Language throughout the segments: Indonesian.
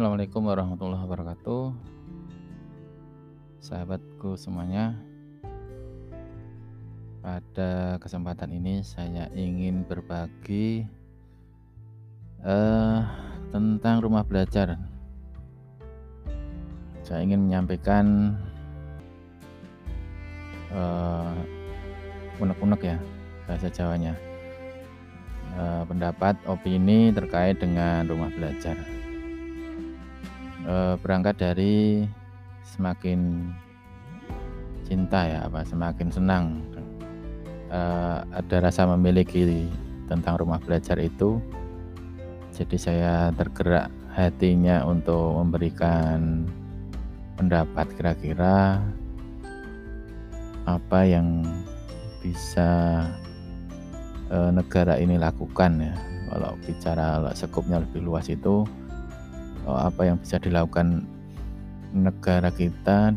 Assalamualaikum warahmatullahi wabarakatuh. Sahabatku semuanya, pada kesempatan ini saya ingin berbagi uh, tentang rumah belajar. Saya ingin menyampaikan uh, unek-unek ya bahasa Jawanya. Uh, pendapat opini terkait dengan rumah belajar e, berangkat dari semakin cinta ya apa semakin senang. E, ada rasa memiliki tentang rumah belajar itu. Jadi saya tergerak hatinya untuk memberikan pendapat kira-kira apa yang bisa e, negara ini lakukan ya. Kalau bicara sekupnya lebih luas itu apa yang bisa dilakukan negara kita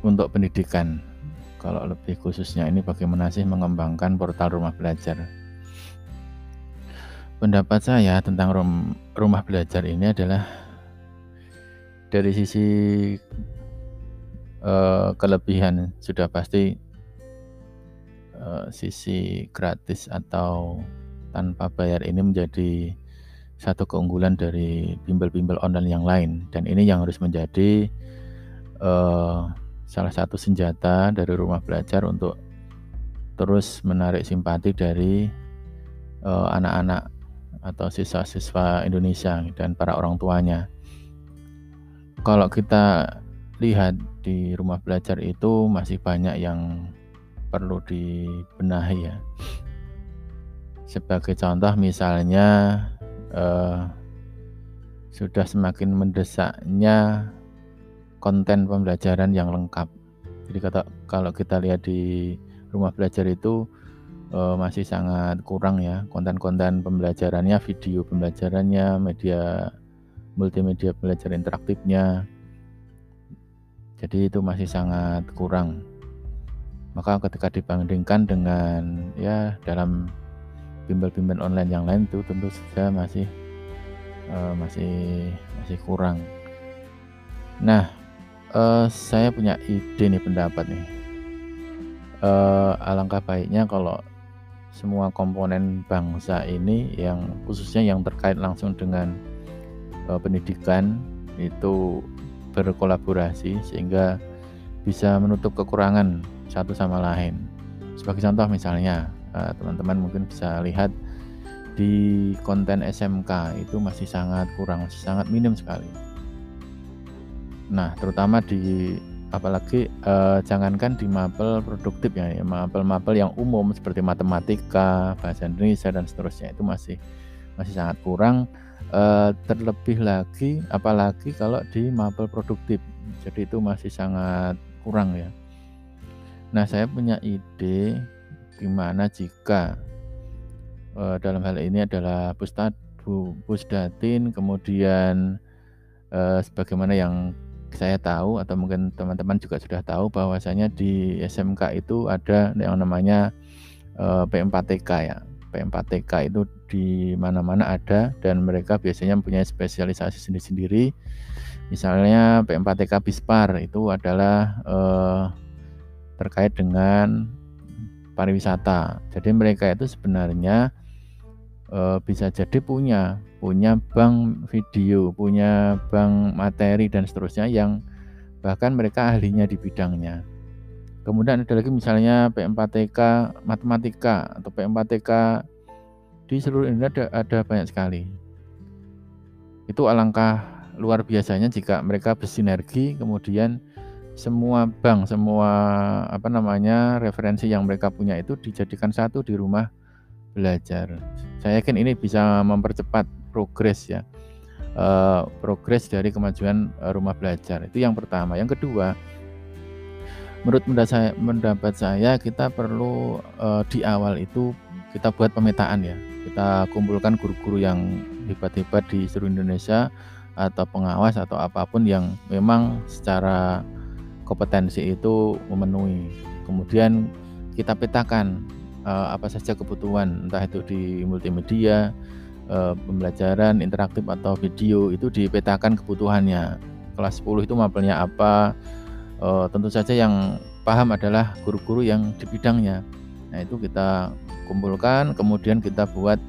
untuk pendidikan. Kalau lebih khususnya ini bagaimana sih mengembangkan portal rumah belajar. Pendapat saya tentang rum rumah belajar ini adalah dari sisi uh, kelebihan sudah pasti uh, sisi gratis atau tanpa bayar ini menjadi satu keunggulan dari bimbel-bimbel online yang lain dan ini yang harus menjadi uh, salah satu senjata dari rumah belajar untuk terus menarik simpati dari eh, anak-anak uh, atau siswa-siswa Indonesia dan para orang tuanya. Kalau kita lihat di rumah belajar itu masih banyak yang perlu dibenahi ya. Sebagai contoh misalnya uh, sudah semakin mendesaknya konten pembelajaran yang lengkap. Jadi kata kalau kita lihat di rumah belajar itu uh, masih sangat kurang ya konten-konten pembelajarannya, video pembelajarannya, media multimedia belajar interaktifnya. Jadi itu masih sangat kurang. Maka ketika dibandingkan dengan ya dalam bimbel-bimbel online yang lain itu tentu saja masih uh, masih masih kurang. Nah, uh, saya punya ide nih pendapat nih. Uh, alangkah baiknya kalau semua komponen bangsa ini yang khususnya yang terkait langsung dengan uh, pendidikan itu berkolaborasi sehingga bisa menutup kekurangan satu sama lain. Sebagai contoh misalnya teman-teman uh, mungkin bisa lihat di konten SMK itu masih sangat kurang, masih sangat minim sekali. Nah, terutama di apalagi uh, jangankan di mapel produktif ya, ya mapel-mapel yang umum seperti matematika, bahasa Indonesia dan seterusnya itu masih masih sangat kurang. Uh, terlebih lagi, apalagi kalau di mapel produktif, jadi itu masih sangat kurang ya. Nah, saya punya ide Gimana jika uh, dalam hal ini adalah Pustad, Bu, Pusdatin, kemudian uh, sebagaimana yang saya tahu atau mungkin teman-teman juga sudah tahu bahwasanya di SMK itu ada yang namanya uh, P4TK ya. P4TK itu di mana-mana ada dan mereka biasanya mempunyai spesialisasi sendiri-sendiri. Misalnya P4TK Bispar itu adalah uh, terkait dengan pariwisata. Jadi mereka itu sebenarnya e, bisa jadi punya punya bank video, punya bank materi dan seterusnya yang bahkan mereka ahlinya di bidangnya. Kemudian ada lagi misalnya P4TK matematika atau P4TK di seluruh Indonesia ada, ada banyak sekali. Itu alangkah luar biasanya jika mereka bersinergi kemudian semua bank, semua apa namanya referensi yang mereka punya itu dijadikan satu di rumah belajar. Saya yakin ini bisa mempercepat progres ya, uh, progres dari kemajuan uh, rumah belajar. Itu yang pertama. Yang kedua, menurut saya, mendapat saya kita perlu uh, di awal itu kita buat pemetaan ya. Kita kumpulkan guru-guru yang hebat-hebat di seluruh Indonesia atau pengawas atau apa pun yang memang secara kompetensi itu memenuhi. Kemudian kita petakan uh, apa saja kebutuhan, entah itu di multimedia, uh, pembelajaran interaktif atau video itu dipetakan kebutuhannya. Kelas 10 itu mapelnya apa? Uh, tentu saja yang paham adalah guru-guru yang di bidangnya. Nah, itu kita kumpulkan, kemudian kita buat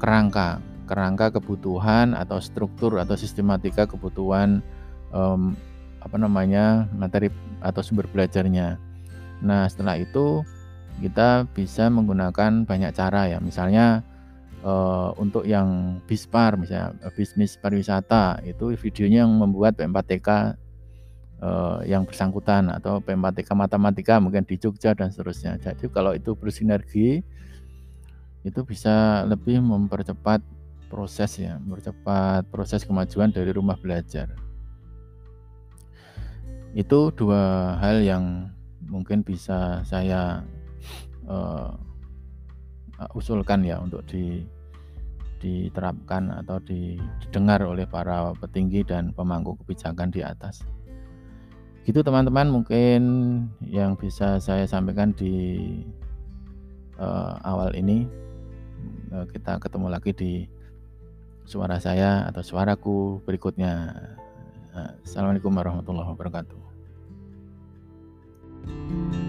kerangka, kerangka kebutuhan atau struktur atau sistematika kebutuhan apa namanya materi atau sumber belajarnya. Nah, setelah itu kita bisa menggunakan banyak cara ya. Misalnya uh, untuk yang bispar misalnya eh, bisnis pariwisata itu videonya yang membuat P4TK uh, eh, yang bersangkutan atau P4TK matematika mungkin di Jogja dan seterusnya. Jadi kalau itu bersinergi itu bisa lebih mempercepat proses ya, mempercepat proses kemajuan dari rumah belajar. Itu dua hal yang mungkin bisa saya uh, usulkan ya untuk di diterapkan atau didengar oleh para petinggi dan pemangku kebijakan di atas. Gitu teman-teman mungkin yang bisa saya sampaikan di uh, awal ini. Uh, kita ketemu lagi di suara saya atau suaraku berikutnya. Assalamualaikum warahmatullahi wabarakatuh. thank you